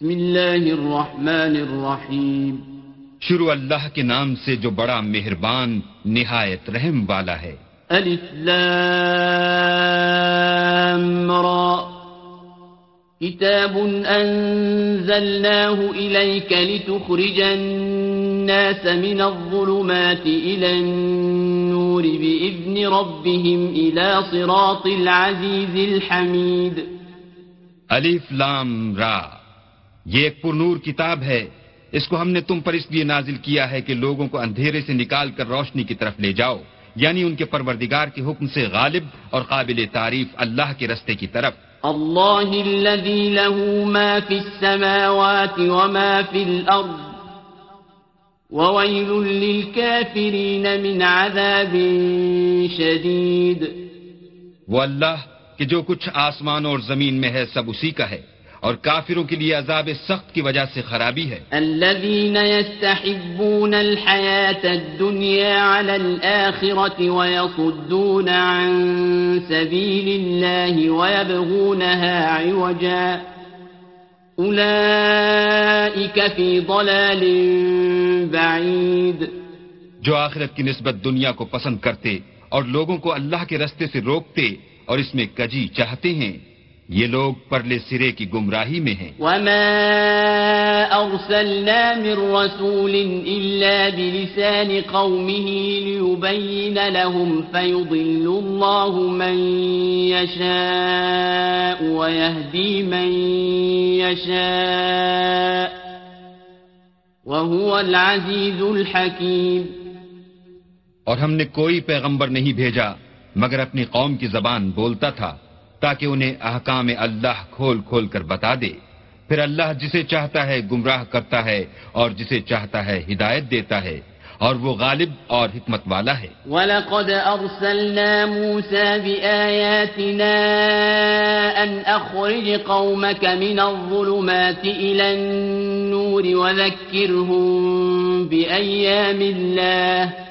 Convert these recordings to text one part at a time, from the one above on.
بسم الله الرحمن الرحيم. شروع اللہ کے نام سے جو بڑا مہربان نہایت رحم والا ہے۔ ألف لام را. كتاب أنزلناه إليك لتخرج الناس من الظلمات إلى النور بإذن ربهم إلى صراط العزيز الحميد. ألف لام را. یہ ایک پرنور کتاب ہے۔ اس کو ہم نے تم پر اس لیے نازل کیا ہے کہ لوگوں کو اندھیرے سے نکال کر روشنی کی طرف لے جاؤ۔ یعنی ان کے پروردگار کے حکم سے غالب اور قابل تعریف اللہ کے رستے کی طرف۔ الله الذي له ما في السماوات وما في الأرض وويل للكافرين من عذاب شديد وہ اللہ کہ جو کچھ آسمان اور زمین میں ہے سب اسی کا ہے۔ اور کافروں کے لیے عذاب سخت کی وجہ سے خرابی ہے۔ الذين يستحبون الحياة الدنيا على الآخرة ويصدون عن سبيل الله ويبغونها عوجا. أولئك في ضلال بعيد. جو آخرت کی نسبت دنیا کو پسند کرتے اور لوگوں کو اللہ کے رستے سے روکتے اور اس میں کجی چاہتے ہیں۔ یہ لوگ پرلے سرے کی گمراہی میں ہیں۔ وما أرسلنا من رسول إلا بلسان قومه ليبين لهم فيضل الله من يشاء ويهدي من يشاء وهو العزيز الحكيم۔ اور ہم نے کوئی پیغمبر نہیں بھیجا مگر اپنی قوم کی زبان بولتا تھا۔ تاکہ انہیں احکام اللہ کھول کھول کر بتا دے۔ پھر اللہ جسے چاہتا ہے گمراہ کرتا ہے اور جسے چاہتا ہے ہدایت دیتا ہے، اور وہ غالب اور حکمت والا ہے۔ ولقد أرسلنا موسى بآياتنا أن أخرج قومك من الظلمات إلى النور وذكرهم بأيام الله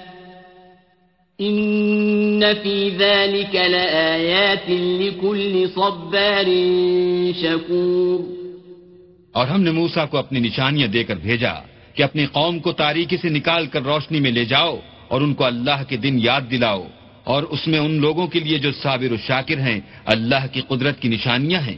إن في ذلك لآيات لكل صبار شكور اور ہم نے موسا کو اپنی نشانیاں دے کر بھیجا کہ اپنی قوم کو تاریکی سے نکال کر روشنی میں لے جاؤ اور ان کو اللہ کے دن یاد دلاؤ اور اس میں ان لوگوں کے لیے جو صابر و شاکر ہیں، اللہ کی قدرت کی نشانیاں ہیں۔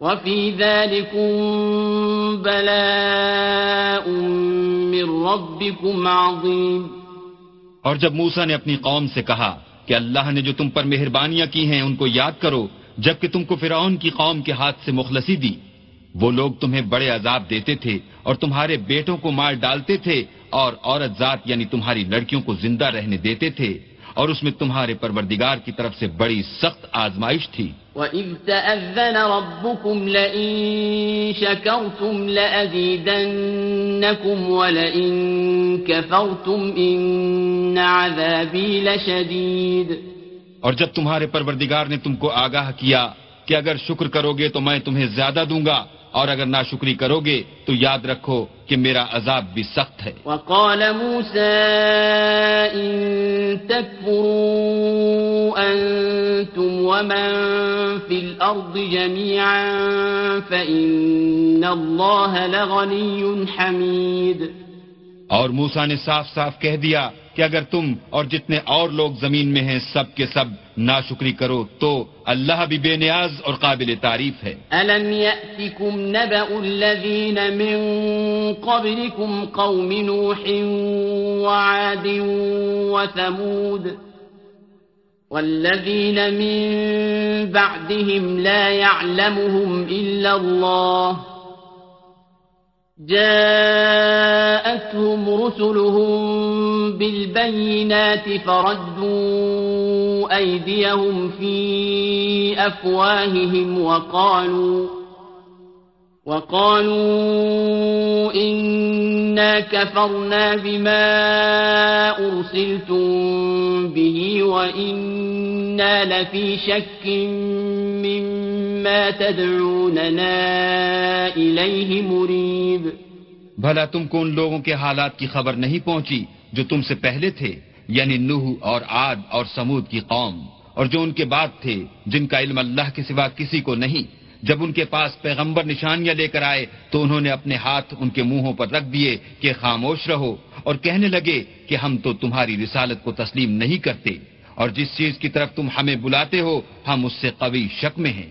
وفي بلاء من ربكم عظيم اور جب موسا نے اپنی قوم سے کہا کہ اللہ نے جو تم پر مہربانیاں کی ہیں ان کو یاد کرو، جبکہ تم کو فرعون کی قوم کے ہاتھ سے مخلصی دی۔ وہ لوگ تمہیں بڑے عذاب دیتے تھے اور تمہارے بیٹوں کو مار ڈالتے تھے اور عورت ذات یعنی تمہاری لڑکیوں کو زندہ رہنے دیتے تھے۔ اور اس میں تمہارے پروردگار کی طرف سے بڑی سخت آزمائش تھی۔ وَإِذْ تَأَذَّنَ رَبُّكُمْ لَئِن شَكَرْتُمْ لَأَزِيدَنَّكُمْ وَلَئِن كَفَرْتُمْ إِنَّ عَذَابِي لَشَدِيدٌ۔ اور جب تمہارے پروردگار نے تم کو آگاہ کیا کہ اگر شکر کرو گے تو میں تمہیں زیادہ دوں گا اور اگر ناشکری کرو گے تو یاد رکھو کہ میرا عذاب بھی سخت ہے وقال موسى إن تكفروا أنتم ومن في الأرض جميعا فإن الله لغني حميد. اور موسا نے صاف صاف کہہ دیا کہ اگر تم اور جتنے اور لوگ زمین میں ہیں سب کے سب ناشکری کرو تو اللہ بھی بے نیاز اور قابل تعریف ہے۔ ألم يأتكم نبأ الذين من قبلكم قوم نوح وعاد وثمود والذين من بعدهم لا يعلمهم إلا الله جاءتهم رسلهم بالبينات فردوا أيديهم في أفواههم وقالوا وقالوا إنا كفرنا بما أرسلتم به وإنا لفي شك تدعوننا بھلا تم کو ان لوگوں کے حالات کی خبر نہیں پہنچی جو تم سے پہلے تھے یعنی نوح اور عاد اور سمود کی قوم، اور جو ان کے بعد تھے، جن کا علم اللہ کے سوا کسی کو نہیں۔ جب ان کے پاس پیغمبر نشانیاں لے کر آئے، تو انہوں نے اپنے ہاتھ ان کے منہوں پر رکھ دیے کہ خاموش رہو اور کہنے لگے کہ ہم تو تمہاری رسالت کو تسلیم نہیں کرتے، اور جس چیز کی طرف تم ہمیں بلاتے ہو، ہم اس سے قوی شک میں ہیں۔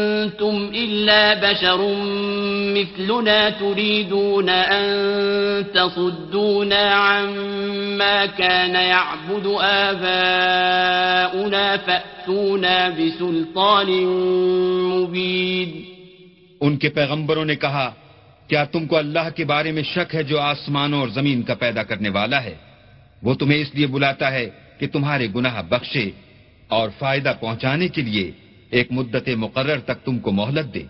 إلا بشر مثلنا تريدون أن تصدونا عما كان يعبد آباؤنا فأتونا بسلطان مبين ان کے پیغمبروں نے کہا، کیا تم کو اللہ کے بارے میں شک ہے جو آسمانوں اور زمین کا پیدا کرنے والا ہے؟ وہ تمہیں اس لیے بلاتا ہے کہ تمہارے گناہ بخشے اور فائدہ پہنچانے کے لیے ایک مدت مقرر تک تم کو مہلت دے۔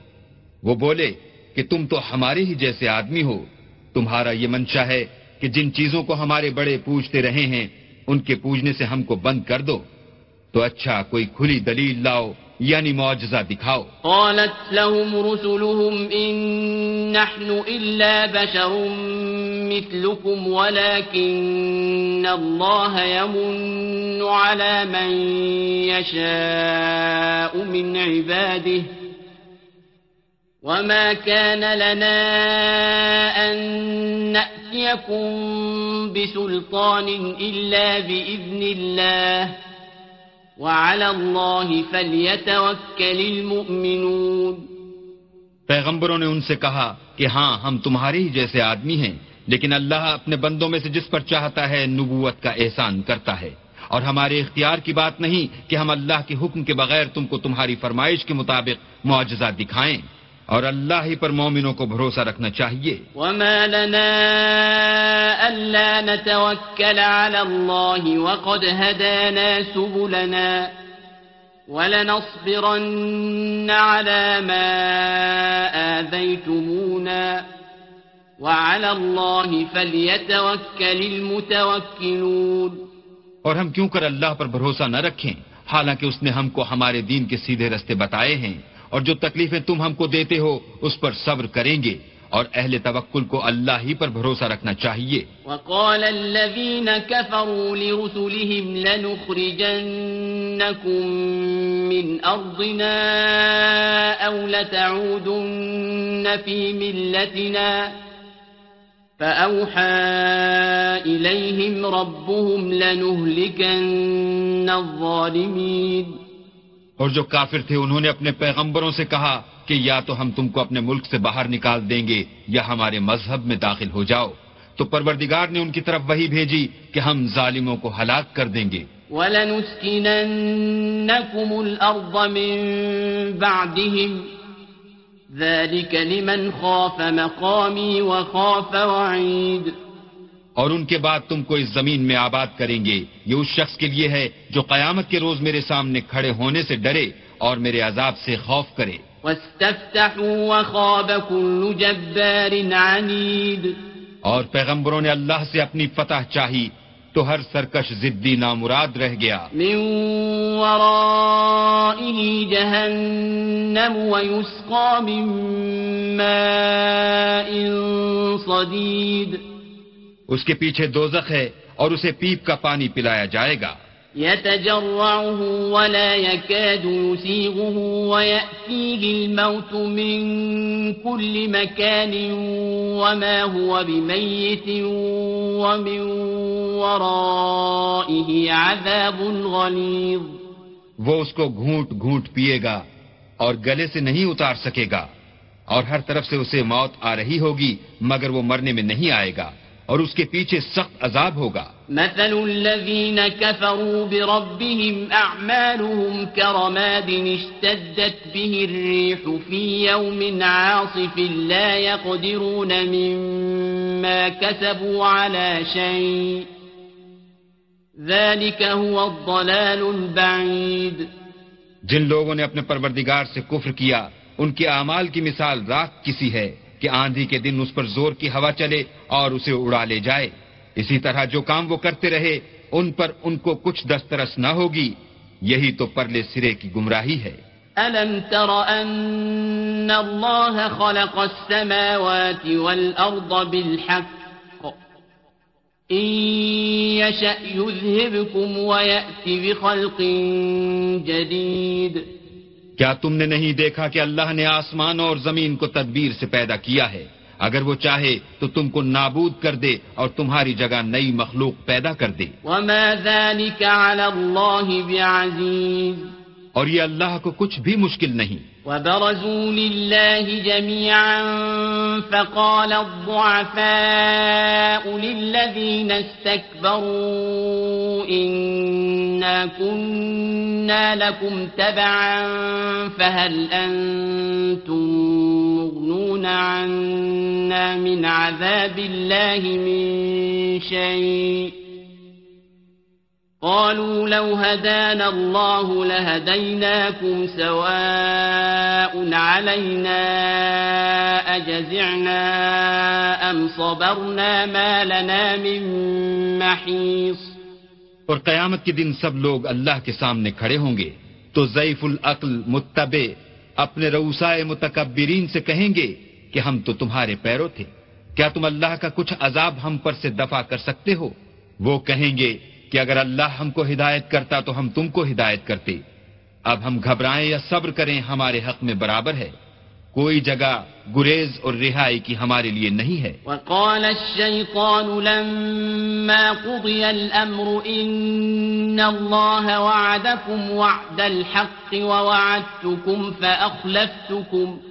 وہ بولے کہ تم تو ہمارے ہی جیسے آدمی ہو۔ تمہارا یہ منشا ہے کہ جن چیزوں کو ہمارے بڑے پوچھتے رہے ہیں، ان کے پوجنے سے ہم کو بند کر دو۔ تو اچھا کوئی کھلی دلیل لاؤ یعنی معجزہ دکھاؤ۔ قالت لهم رسلهم إن نحن إلا بشر مثلكم، ولكن الله يمن على من يشاء من عباده۔ وما كان لنا أن نأتيكم بسلطان إلا بإذن الله وعلى الله فليتوكل المؤمنون پیغمبروں نے ان سے کہا کہ ہاں ہم تمہارے ہی جیسے آدمی ہیں، لیکن اللہ اپنے بندوں میں سے جس پر چاہتا ہے نبوت کا احسان کرتا ہے۔ اور ہمارے اختیار کی بات نہیں کہ ہم اللہ کے حکم کے بغیر تم کو تمہاری فرمائش کے مطابق معجزہ دکھائیں۔ اور اللہ ہی پر مومنوں کو بھروسہ رکھنا چاہیے۔ وما لنا ألا نتوكل على الله وقد هدانا سبلنا ولنصبرن على ما آذيتمونا وعلى الله فليتوكل المتوكلون۔ اور ہم کیوں کر اللہ پر بھروسہ نہ رکھیں؟ حالانکہ اس نے ہم کو ہمارے دین کے سیدھے رستے بتائے ہیں۔ اور جو تکلیفیں تم ہم کو دیتے ہو، اس پر صبر کریں گے۔ اور اہل توکل کو اللہ ہی پر بھروسہ رکھنا چاہیے۔ وقال الذين كفروا لرسلهم لنخرجنكم من أرضنا أو لتعودن في ملتنا فأوحى إليهم ربهم لنهلكن الظالمين۔ اور جو کافر تھے انہوں نے اپنے پیغمبروں سے کہا کہ یا تو ہم تم کو اپنے ملک سے باہر نکال دیں گے یا ہمارے مذہب میں داخل ہو جاؤ۔ تو پروردگار نے ان کی طرف وہی بھیجی کہ ہم ظالموں کو ہلاک کر دیں گے۔ وَلَنُسْكِنَنَّكُمُ الْأَرْضَ مِن بَعْدِهِمْ۔ ذَلِكَ لِمَنْ خَافَ مَقَامِي وَخَافَ وَعِيدِ۔ اور ان کے بعد تم کو اس زمین میں آباد کریں گے۔ یہ اس شخص کے لیے ہے جو قیامت کے روز میرے سامنے کھڑے ہونے سے ڈرے اور میرے عذاب سے خوف کرے۔ اور پیغمبروں نے اللہ سے اپنی فتح چاہی تو ہر سرکش ضدی نامراد رہ گیا۔ من جہنم من ماء صدید اس کے پیچھے دوزخ ہے اور اسے پیپ کا پانی پلایا جائے گا۔ يتجرعه ولا يكاد يسيغه ويأتيه الموت من كل مكان وما هو بميت ومن ورائه عذاب غليظ۔ وہ اس کو گھونٹ گھونٹ پیے گا اور گلے سے نہیں اتار سکے گا اور ہر طرف سے اسے موت آ رہی ہوگی مگر وہ مرنے میں نہیں آئے گا۔ اور اس کے پیچھے سخت عذاب ہوگا۔ مثل الذين كفروا بربهم أعمالهم كرماد اشتدت به الريح في يوم عاصف لا يقدرون مما كسبوا على شيء ذلك هو الضلال البعيد۔ جن لوگوں نے اپنے پروردگار سے کفر کیا ان کے اعمال کی مثال راک کسی ہے۔ کہ آندھی کے دن اس پر زور کی ہوا چلے اور اسے اڑا لے جائے۔ اسی طرح جو کام وہ کرتے رہے، ان پر ان کو کچھ دسترس نہ ہوگی۔ یہی تو پرلے سرے کی گمراہی ہے۔ ألم تر أن الله خلق السماوات والأرض بالحق إن يشأ يذهبكم ويأتي بخلق جديد کیا تم نے نہیں دیکھا کہ اللہ نے آسمان اور زمین کو تدبیر سے پیدا کیا ہے؟ اگر وہ چاہے تو تم کو نابود کر دے اور تمہاری جگہ نئی مخلوق پیدا کر دے۔ وما ذلك على الله بعزيز۔ اور یہ اللہ کو کچھ بھی مشکل نہیں وبرزوا لله جميعا فقال الضعفاء للذين استكبروا إنا كنا لكم تبعا فهل أنتم مغنون عنا من عذاب الله من شيء قالوا لو هدانا الله لهديناكم سواء علينا أجزعنا أم صبرنا ما لنا من محيص اور قیامت کے دن سب لوگ اللہ کے سامنے کھڑے ہوں گے تو ضعیف العقل متبع اپنے روسائے متکبرین سے کہیں گے کہ ہم تو تمہارے پیرو تھے۔ کیا تم اللہ کا کچھ عذاب ہم پر سے دفع کر سکتے ہو؟ وہ کہیں گے کہ اگر اللہ ہم کو ہدایت کرتا تو ہم تم کو ہدایت کرتے۔ اب ہم گھبرائیں یا صبر کریں ہمارے حق میں برابر ہے۔ کوئی جگہ گریز اور رہائی کی ہمارے لیے نہیں ہے۔ وقال الشيطان لما قضي الأمر إن الله وعدكم وعد الحق ووعدتكم فأخلفتكم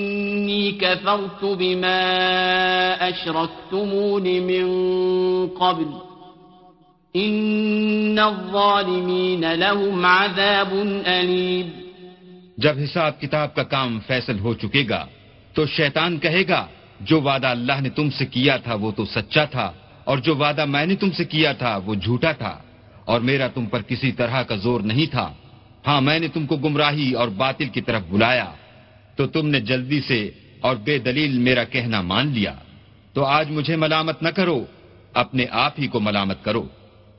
إني كفرت بما أشركتمون من قبل. إن الظالمين لهم عذاب أليم. جب حساب کتاب کا کام فیصل ہو چکے گا، تو شیطان کہے گا، جو وعدہ اللہ نے تم سے کیا تھا وہ تو سچا تھا، اور جو وعدہ میں نے تم سے کیا تھا وہ جھوٹا تھا، اور میرا تم پر کسی طرح کا زور نہیں تھا۔ ہاں میں نے تم کو گمراہی اور باطل کی طرف بلایا۔ تو تم نے جلدی سے اور بے دلیل میرا کہنا مان لیا۔ تو آج مجھے ملامت نہ کرو، اپنے آپ ہی کو ملامت کرو۔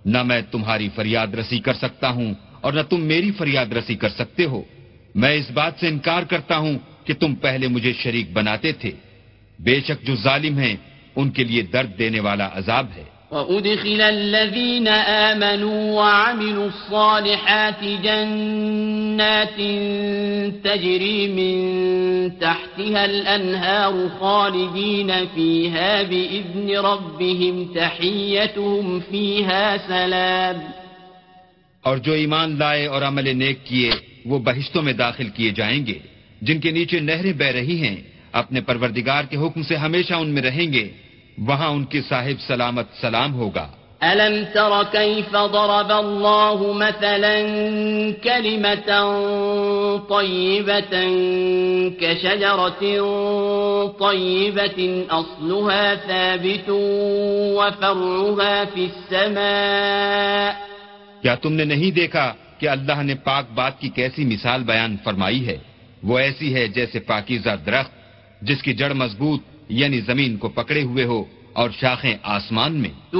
نہ میں تمہاری فریاد رسی کر سکتا ہوں اور نہ تم میری فریاد رسی کر سکتے ہو۔ میں اس بات سے انکار کرتا ہوں کہ تم پہلے مجھے شریک بناتے تھے۔ بے شک جو ظالم ہیں، ان کے لیے درد دینے والا عذاب ہے۔ وأدخل الذين آمنوا وعملوا الصالحات جنات تجري من تحتها الأنهار خالدين فيها بإذن ربهم تحيتهم فيها سلام اور جو ایمان لائے اور عمل نیک کیے، وہ بہشتوں میں داخل کیے جائیں گے۔ جن کے نیچے نہریں بہ رہی ہیں، اپنے پروردگار کے حکم سے ہمیشہ ان میں رہیں گے۔ وہاں ان کے صاحب سلامت سلام ہوگا۔ ألم تر كيف ضرب الله مثلا كلمة طيبة كشجرة طيبة أصلها ثابت وفرعها في السماء کیا تم نے نہیں دیکھا کہ اللہ نے پاک بات کی کیسی مثال بیان فرمائی ہے؟ وہ ایسی ہے جیسے پاکیزہ درخت جس کی جڑ مضبوط یعنی زمین کو پکڑے ہوئے ہو اور شاخیں آسمان میں۔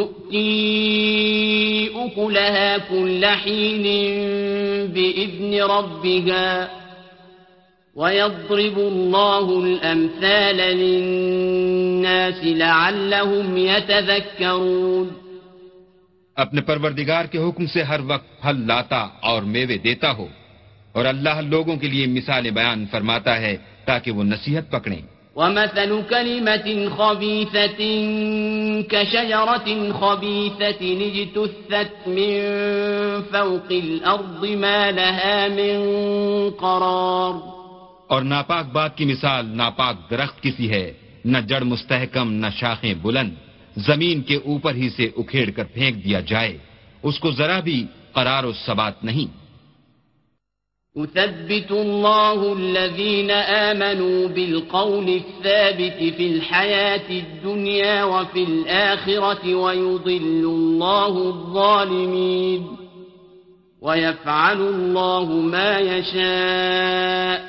كل حين بإذن ربها ويضرب الله الأمثال للناس لعلهم يتذكرون۔ اپنے پروردگار کے حکم سے ہر وقت پھل لاتا اور میوے دیتا ہو اور اللہ لوگوں کے لیے مثال بیان فرماتا ہے تاکہ وہ نصیحت پکڑیں۔ ومثل كلمة خبيثة كشجرة خبيثة اجتثت من فوق الأرض ما لها من قرار. اور ناپاک بات کی مثال ناپاک درخت کسی ہے، نہ جڑ مستحکم، نہ شاخیں بلند، زمین کے اوپر ہی سے اکھیڑ کر پھینک دیا جائے، اس کو ذرا بھی قرار و ثبات نہیں۔ يثبت الله الذين آمنوا بالقول الثابت في الحياة الدنيا وفي الآخرة ويضل الله الظالمين ويفعل الله ما يشاء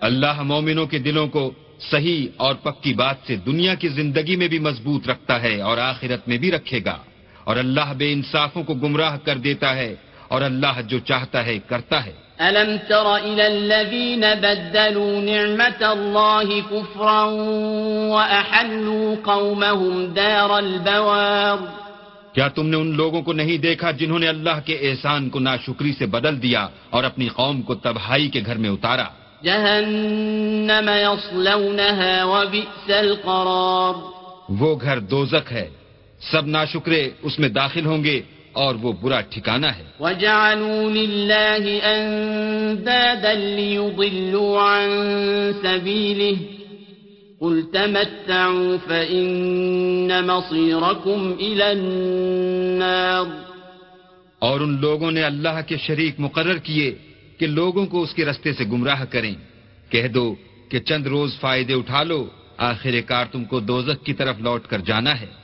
اللہ مومنوں کے دلوں کو صحیح اور پکی بات سے دنیا کی زندگی میں بھی مضبوط رکھتا ہے اور آخرت میں بھی رکھے گا اور اللہ بے انصافوں کو گمراہ کر دیتا ہے اور اللہ جو چاہتا ہے کرتا ہے۔ ألم تر إلى الذين بدلوا نعمة الله كفرا وأحلوا قومهم دار البوار۔ کیا تم نے ان لوگوں کو نہیں دیکھا جنہوں نے اللہ کے احسان کو ناشکری سے بدل دیا اور اپنی قوم کو تباہی کے گھر میں اتارا؟ جهنم يصلونها وبئس القرار۔ وہ گھر دوزخ ہے۔ سب ناشکرے اس میں داخل ہوں گے۔ اور وہ برا ٹھکانہ ہے۔ وجعلوا لله ليضلوا عن سبيله قل تمتعوا فإن مصيركم إلى النار اور ان لوگوں نے اللہ کے شریک مقرر کیے کہ لوگوں کو اس کے رستے سے گمراہ کریں۔ کہہ دو کہ چند روز فائدے اٹھا لو آخر کار تم کو دوزک کی طرف لوٹ کر جانا ہے۔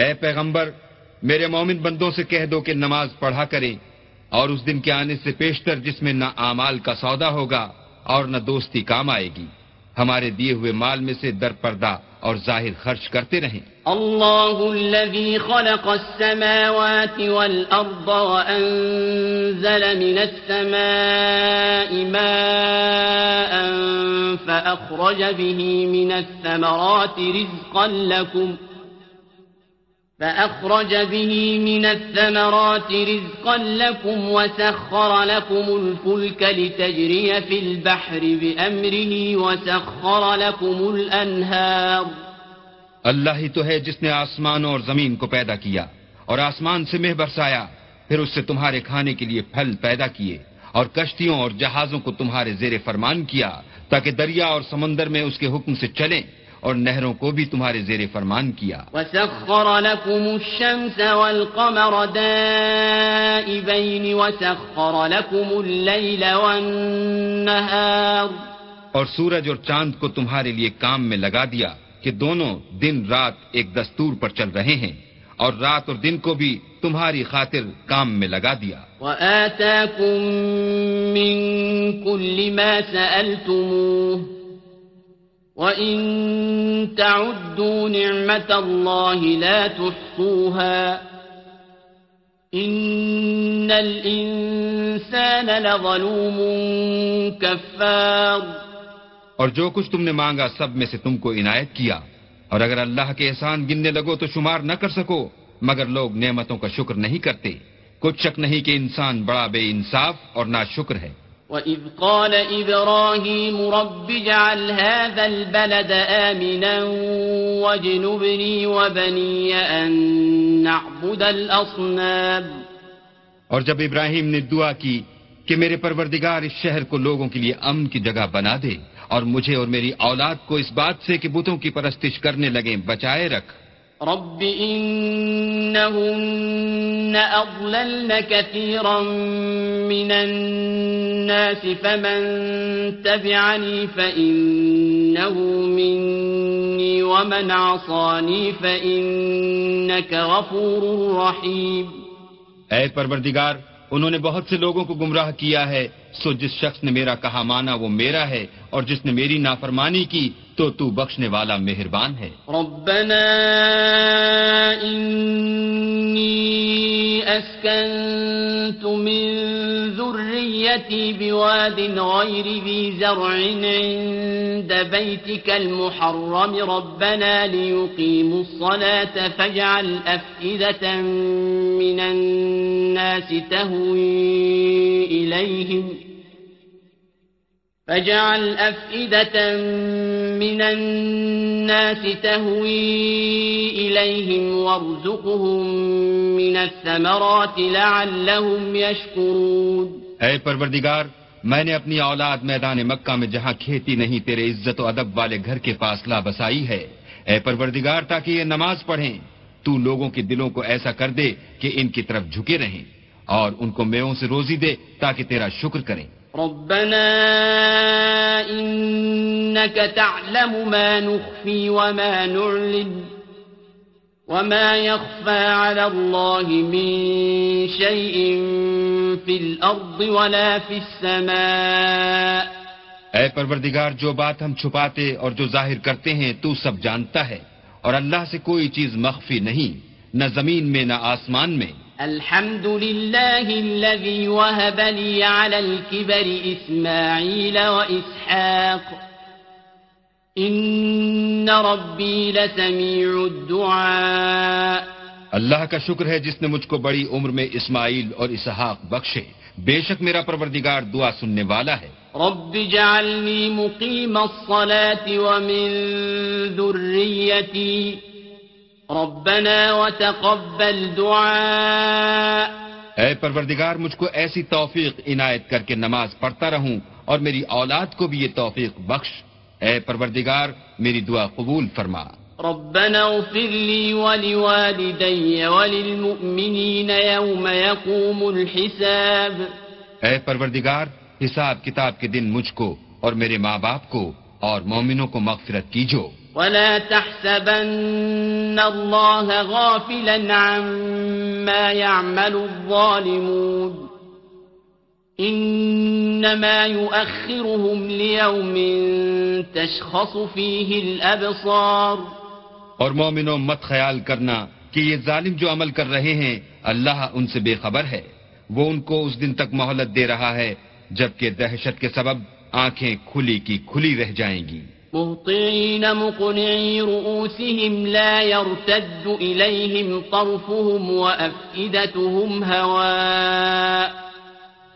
اے پیغمبر، میرے مومن بندوں سے کہہ دو کہ نماز پڑھا کریں اور اس دن کے آنے سے پیشتر جس میں نہ اعمال کا سودا ہوگا اور نہ دوستی کام آئے گی۔ ہمارے دیے ہوئے مال میں سے در پردہ اور ظاہر خرچ کرتے رہیں۔ الله الذي خلق السماوات والأرض وأنزل من السماء ماء فأخرج به من الثمرات رزقا لكم فأخرج به من الثمرات رزقا لكم وسخر لكم الفلك لتجري في البحر بأمره وسخر لكم الأنهار اللہ ہی تو ہے جس نے آسمان اور زمین کو پیدا کیا اور آسمان سے مہ برسایا، پھر اس سے تمہارے کھانے کے لیے پھل پیدا کیے اور کشتیوں اور جہازوں کو تمہارے زیر فرمان کیا تاکہ دریا اور سمندر میں اس کے حکم سے چلیں۔ اور نہروں کو بھی تمہارے زیر فرمان کیا۔ وسخر لكم الشمس والقمر دائبين وسخر لكم الليل والنهار۔ اور سورج اور چاند کو تمہارے لیے کام میں لگا دیا کہ دونوں دن رات ایک دستور پر چل رہے ہیں اور رات اور دن کو بھی تمہاری خاطر کام میں لگا دیا۔ وآتاكم من كل ما سألتموه۔ وإن تعدوا نعمة الله لا تحصوها إن الإنسان لظلوم كفار اور جو کچھ تم نے مانگا سب میں سے تم کو عنایت کیا۔ اور اگر اللہ کے احسان گننے لگو تو شمار نہ کر سکو، مگر لوگ نعمتوں کا شکر نہیں کرتے۔ کچھ شک نہیں کہ انسان بڑا بے انصاف اور نا شکر ہے۔ وَإِذْ قَالَ إِبْرَاهِيمُ رَبِّ اجْعَلْ هَذَا الْبَلَدَ آمِنًا وَاجْنُبْنِي وَبَنِيَّ أَن نَّعْبُدَ الْأَصْنَامَ۔ اور جب ابراہیم نے دعا کی کہ میرے پروردگار اس شہر کو لوگوں کے لیے امن کی جگہ بنا دے اور مجھے اور میری اولاد کو اس بات سے کہ بتوں کی پرستش کرنے لگیں، بچائے رکھ۔ رب إنهن أضللن كثيرا من الناس فمن تبعني فإنه مني ومن عصاني فإنك غفور رحيم۔ اے پروردگار، انہوں نے بہت سے لوگوں کو گمراہ کیا ہے، سو جس شخص نے میرا کہا مانا وہ میرا ہے، اور جس نے میری نافرمانی کی تو تو بخشنے والا مہربان ہے ربنا انی اسکنت من ذریتی بواد غیر ذی زرع عند بیتك المحرم. ربنا ليقيموا الصلاة فاجعل أفئدة من الناس تهوي إليهم. فاجعل أفئدة من الناس تهوي إليهم وارزقهم من الثمرات لعلهم يشكرون. اے پروردگار، میں نے اپنی اولاد میدان مکہ میں جہاں کھیتی نہیں، تیرے عزت و ادب والے گھر کے پاس لا بسائی ہے۔ اے پروردگار، تاکہ یہ نماز پڑھیں، تو لوگوں کے دلوں کو ایسا کر دے کہ ان کی طرف جھکے رہیں اور ان کو میووں سے روزی دے، تاکہ تیرا شکر کریں۔ ربنا إنك تعلم ما نخفي وما نعلن وما يخفى على الله من شيء في الأرض ولا في السماء اے پروردگار، جو بات ہم چھپاتے اور جو ظاہر کرتے ہیں، تو سب جانتا ہے، اور اللہ سے کوئی چیز مخفی نہیں، نہ زمین میں، نہ آسمان میں۔ الحمد لله الذي وهب لي على الكبر إسماعيل وإسحاق إن ربي لسميع الدعاء. اللہ کا شکر ہے جس نے مجھ کو بڑی عمر میں اسماعیل اور اسحاق بخشے. بے شک میرا پروردگار دعا سننے والا ہے. رب جعلني مقيم الصلاة ومن ذريتي ربنا وتقبل دعاء. اے پروردگار مجھ کو ایسی توفیق عنایت کر کے نماز پڑھتا رہوں اور میری اولاد کو بھی یہ توفیق بخش۔ اے پروردگار میری دعا قبول فرما۔ ربنا اغفر لي ولوالدي وللمؤمنين يوم يقوم الحساب. اے پروردگار حساب کتاب کے دن مجھ کو اور میرے ماں باپ کو اور مومنوں کو مغفرت کیجو۔ ولا تحسبن الله غافلا عما يعمل الظالمون إنما يؤخرهم ليوم تشخص فيه الأبصار اور مومنوں مت خیال کرنا کہ یہ ظالم جو عمل کر رہے ہیں، اللہ ان سے بے خبر ہے۔ وہ ان کو اس دن تک مہلت دے رہا ہے، جبکہ دہشت کے سبب آنکھیں کھلی کی کھلی رہ جائیں گی۔ مهطعين مقنعي رؤوسهم لا يرتد إليهم طرفهم وأفئدتهم هواء.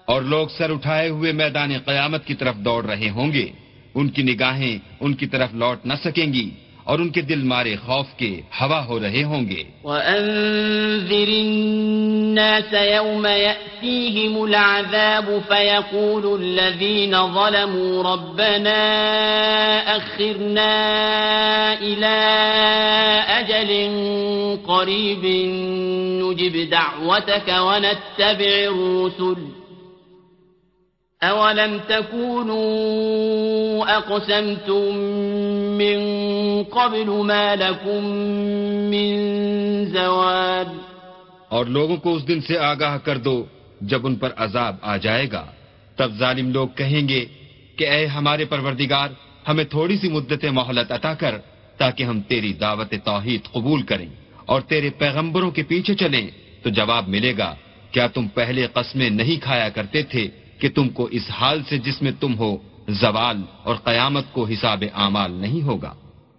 اور لوگ سر اٹھائے ہوئے میدان قیامت کی طرف دوڑ رہے ہوں گے۔ ان کی نگاہیں ان کی طرف لوٹ نہ سکیں گی۔ اور ان کے دل مارے خوف کے ہوا ہو رہے ہوں گے وَأَنذِرِ النَّاسَ يَوْمَ يَأْتِيهِمُ الْعَذَابُ فَيَقُولُ الَّذِينَ ظَلَمُوا رَبَّنَا أَخِّرْنَا إِلَىٰ أَجَلٍ قَرِيبٍ نُجِبْ دَعْوَتَكَ وَنَتَّبِعِ الرُّسُلَ. أولم تكونوا أقسمتم من قبل ما لكم من زوال۔ اور لوگوں کو اس دن سے آگاہ کر دو جب ان پر عذاب آ جائے گا۔ تب ظالم لوگ کہیں گے کہ اے ہمارے پروردگار، ہمیں تھوڑی سی مدت مہلت عطا کر تاکہ ہم تیری دعوت توحید قبول کریں اور تیرے پیغمبروں کے پیچھے چلیں۔ تو جواب ملے گا، کیا تم پہلے قسمیں نہیں کھایا کرتے تھے کہ تم کو اس حال سے جس میں تم ہو زوال اور قیامت کو حساب اعمال نہیں ہوگا؟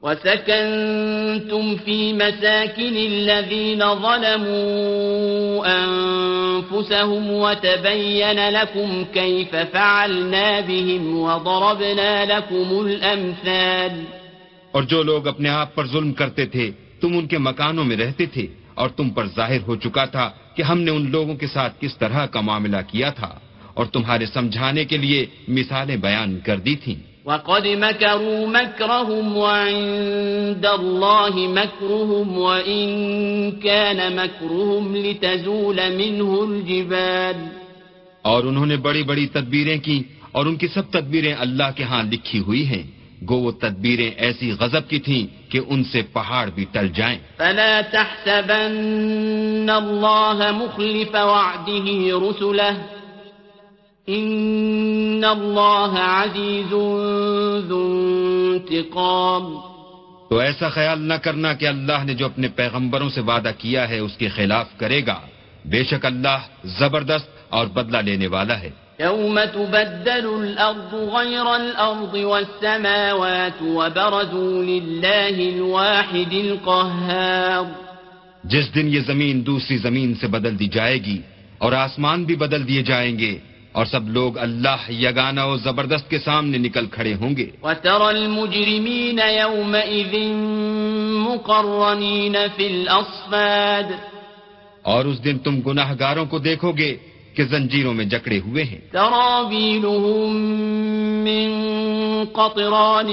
وَسَكَنْتُمْ فِي مَسَاكِنِ الَّذِينَ ظَلَمُوا أَنفُسَهُمْ وَتَبَيَّنَ لَكُمْ كَيْفَ فَعَلْنَا بِهِمْ وَضَرَبْنَا لَكُمُ الْأَمْثَالِ. اور جو لوگ اپنے آپ پر ظلم کرتے تھے، تم ان کے مکانوں میں رہتے تھے اور تم پر ظاہر ہو چکا تھا کہ ہم نے ان لوگوں کے ساتھ کس طرح کا معاملہ کیا تھا اور تمہارے سمجھانے کے لیے مثالیں بیان کر دی تھیں۔ وَقَدْ مَكَرُوا مَكْرَهُمْ وَعِندَ اللَّهِ مَكْرُهُمْ وَإِن كَانَ مَكْرُهُمْ لِتَزُولَ مِنْهُ الْجِبَالِ اور انہوں نے بڑی بڑی تدبیریں کی اور ان کی سب تدبیریں اللہ کے ہاں لکھی ہوئی ہیں۔ گو وہ تدبیریں ایسی غضب کی تھیں کہ ان سے پہاڑ بھی ٹل جائیں۔ فلا تحسبن الله مخلف وعده رسله إن الله عزيز ذو انتقام تو ایسا خیال نہ کرنا کہ اللہ نے جو اپنے پیغمبروں سے وعدہ کیا ہے اس کے خلاف کرے گا۔ بے شک اللہ زبردست اور بدلہ لینے والا ہے۔ يوم تبدل الأرض غير الأرض والسماوات وبرزوا لله الواحد القهار۔ جس دن یہ زمین دوسری زمین سے بدل دی جائے گی اور آسمان بھی بدل دیے جائیں گے اور سب لوگ اللہ یگانہ و زبردست کے سامنے نکل کھڑے ہوں گے۔ وترى المجرمين يومئذ مقرنين في الأصفاد۔ اور اس دن تم گناہ گاروں کو دیکھو گے کہ زنجیروں میں جکڑے ہوئے ہیں۔ سرابيلهم من قطران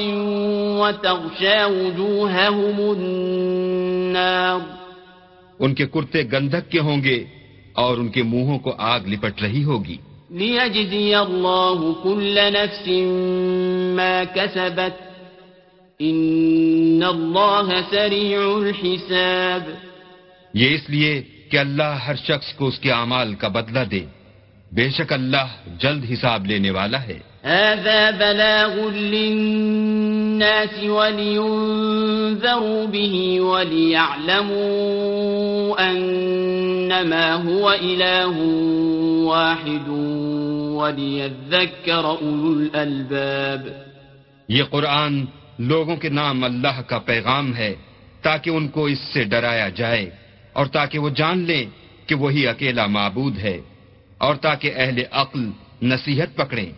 وتغشى وجوههم النار۔ ان کے کرتے گندھک کے ہوں گے اور ان کے منہوں کو آگ لپٹ رہی ہوگی۔ ليجزي الله كل نفس ما كسبت إن الله سريع الحساب یہ اس لیے کہ اللہ ہر شخص کو اس کے اعمال کا بدلہ دے۔ بے شک اللہ جلد حساب لینے والا ہے۔ هذا بلاغ للناس ولينذروا به وليعلموا أنما هو إله واحد وليذكر أولو الألباب. یہ قرآن لوگوں کے نام اللہ کا پیغام ہے تاکہ ان کو اس سے ڈرایا جائے اور تاکہ وہ جان لیں کہ وہی اکیلا معبود ہے اور تاکہ اہل عقل نصیحت پکڑیں۔